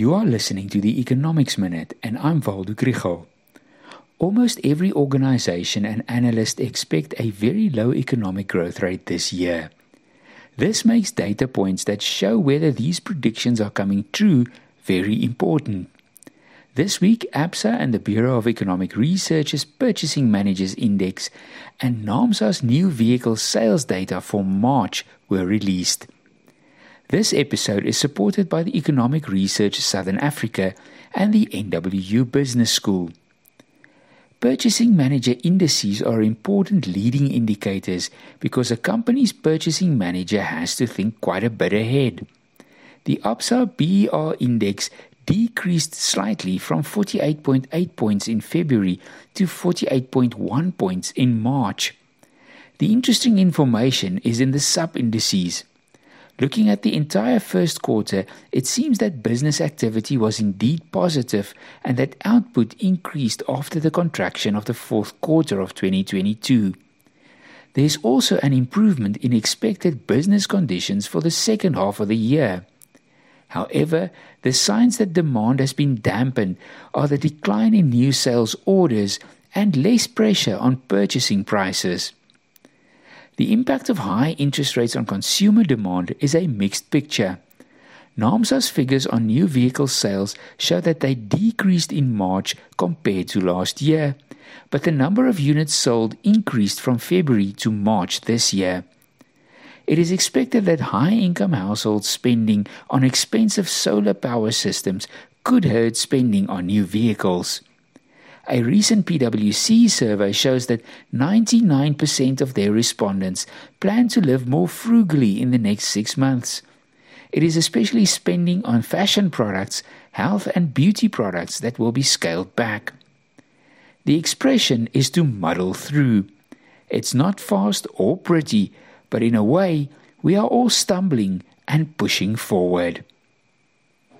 You are listening to the Economics Minute, and I'm Waldo Krugell. Almost every organization and analyst expect a very low economic growth rate this year. This makes data points that show whether these predictions are coming true very important. This week, ABSA and the Bureau of Economic Research's Purchasing Managers Index and NAAMSA's new vehicle sales data for March were released. This episode is supported by the Economic Research Southern Africa and the NWU Business School. Purchasing manager indices are important leading indicators because a company's purchasing manager has to think quite a bit ahead. The ABSA BER index decreased slightly from 48.8 points in February to 48.1 points in March. The interesting information is in the sub indices. Looking at the entire first quarter, it seems that business activity was indeed positive and that output increased after the contraction of the fourth quarter of 2022. There is also an improvement in expected business conditions for the second half of the year. However, the signs that demand has been dampened are the decline in new sales orders and less pressure on purchasing prices. The impact of high interest rates on consumer demand is a mixed picture. NAAMSA's figures on new vehicle sales show that they decreased in March compared to last year, but the number of units sold increased from February to March this year. It is expected that high income households spending on expensive solar power systems could hurt spending on new vehicles. A recent PwC survey shows that 99% of their respondents plan to live more frugally in the next six months. It is especially spending on fashion products, health and beauty products that will be scaled back. The expression is to muddle through. It's not fast or pretty, but in a way, we are all stumbling and pushing forward.